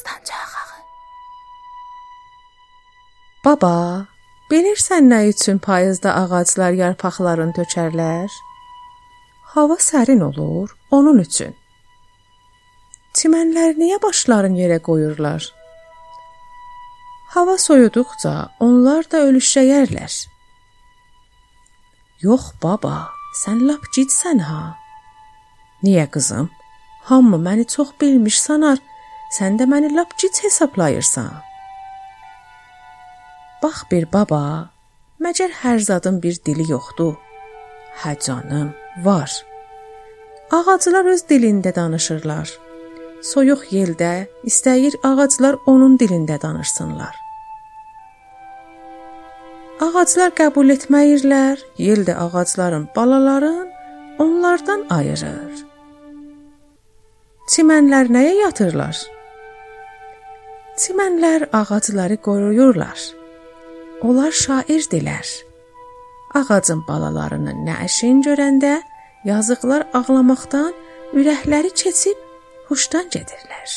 Dastanca axağı. Baba, bilirsən nə üçün payızda ağaclar yarpaqlarını tökərlər? Hava sərin olur, onun üçün. Çimənlər niyə başlarını yerə qoyurlar? Hava soyuduqca onlar da ölüşəcəklər. Yox baba, sən lap cidsən ha. Niyə qızım? Hamı məni çox bilmiş sanar. Sən də məni lap cid hesablayırsan. Bax bir baba, məcər hər zadın bir dili yoxdur. Hə canım, var. Ağaclar öz dilində danışırlar. Soyuq yeldə istəyir ağaclar onun dilində danışsınlar. Ağaclar qəbul etməyirlər, yel də ağacların balaların onlardan ayırır. Çimənlər nəyə yatırlar? Çimənlər ağacları qoruyurlar. Onlar şairdirlər. Ağacın balalarının nəşin görəndə yazıqlar ağlamaqdan ürəkləri keçib huşdan gedirlər.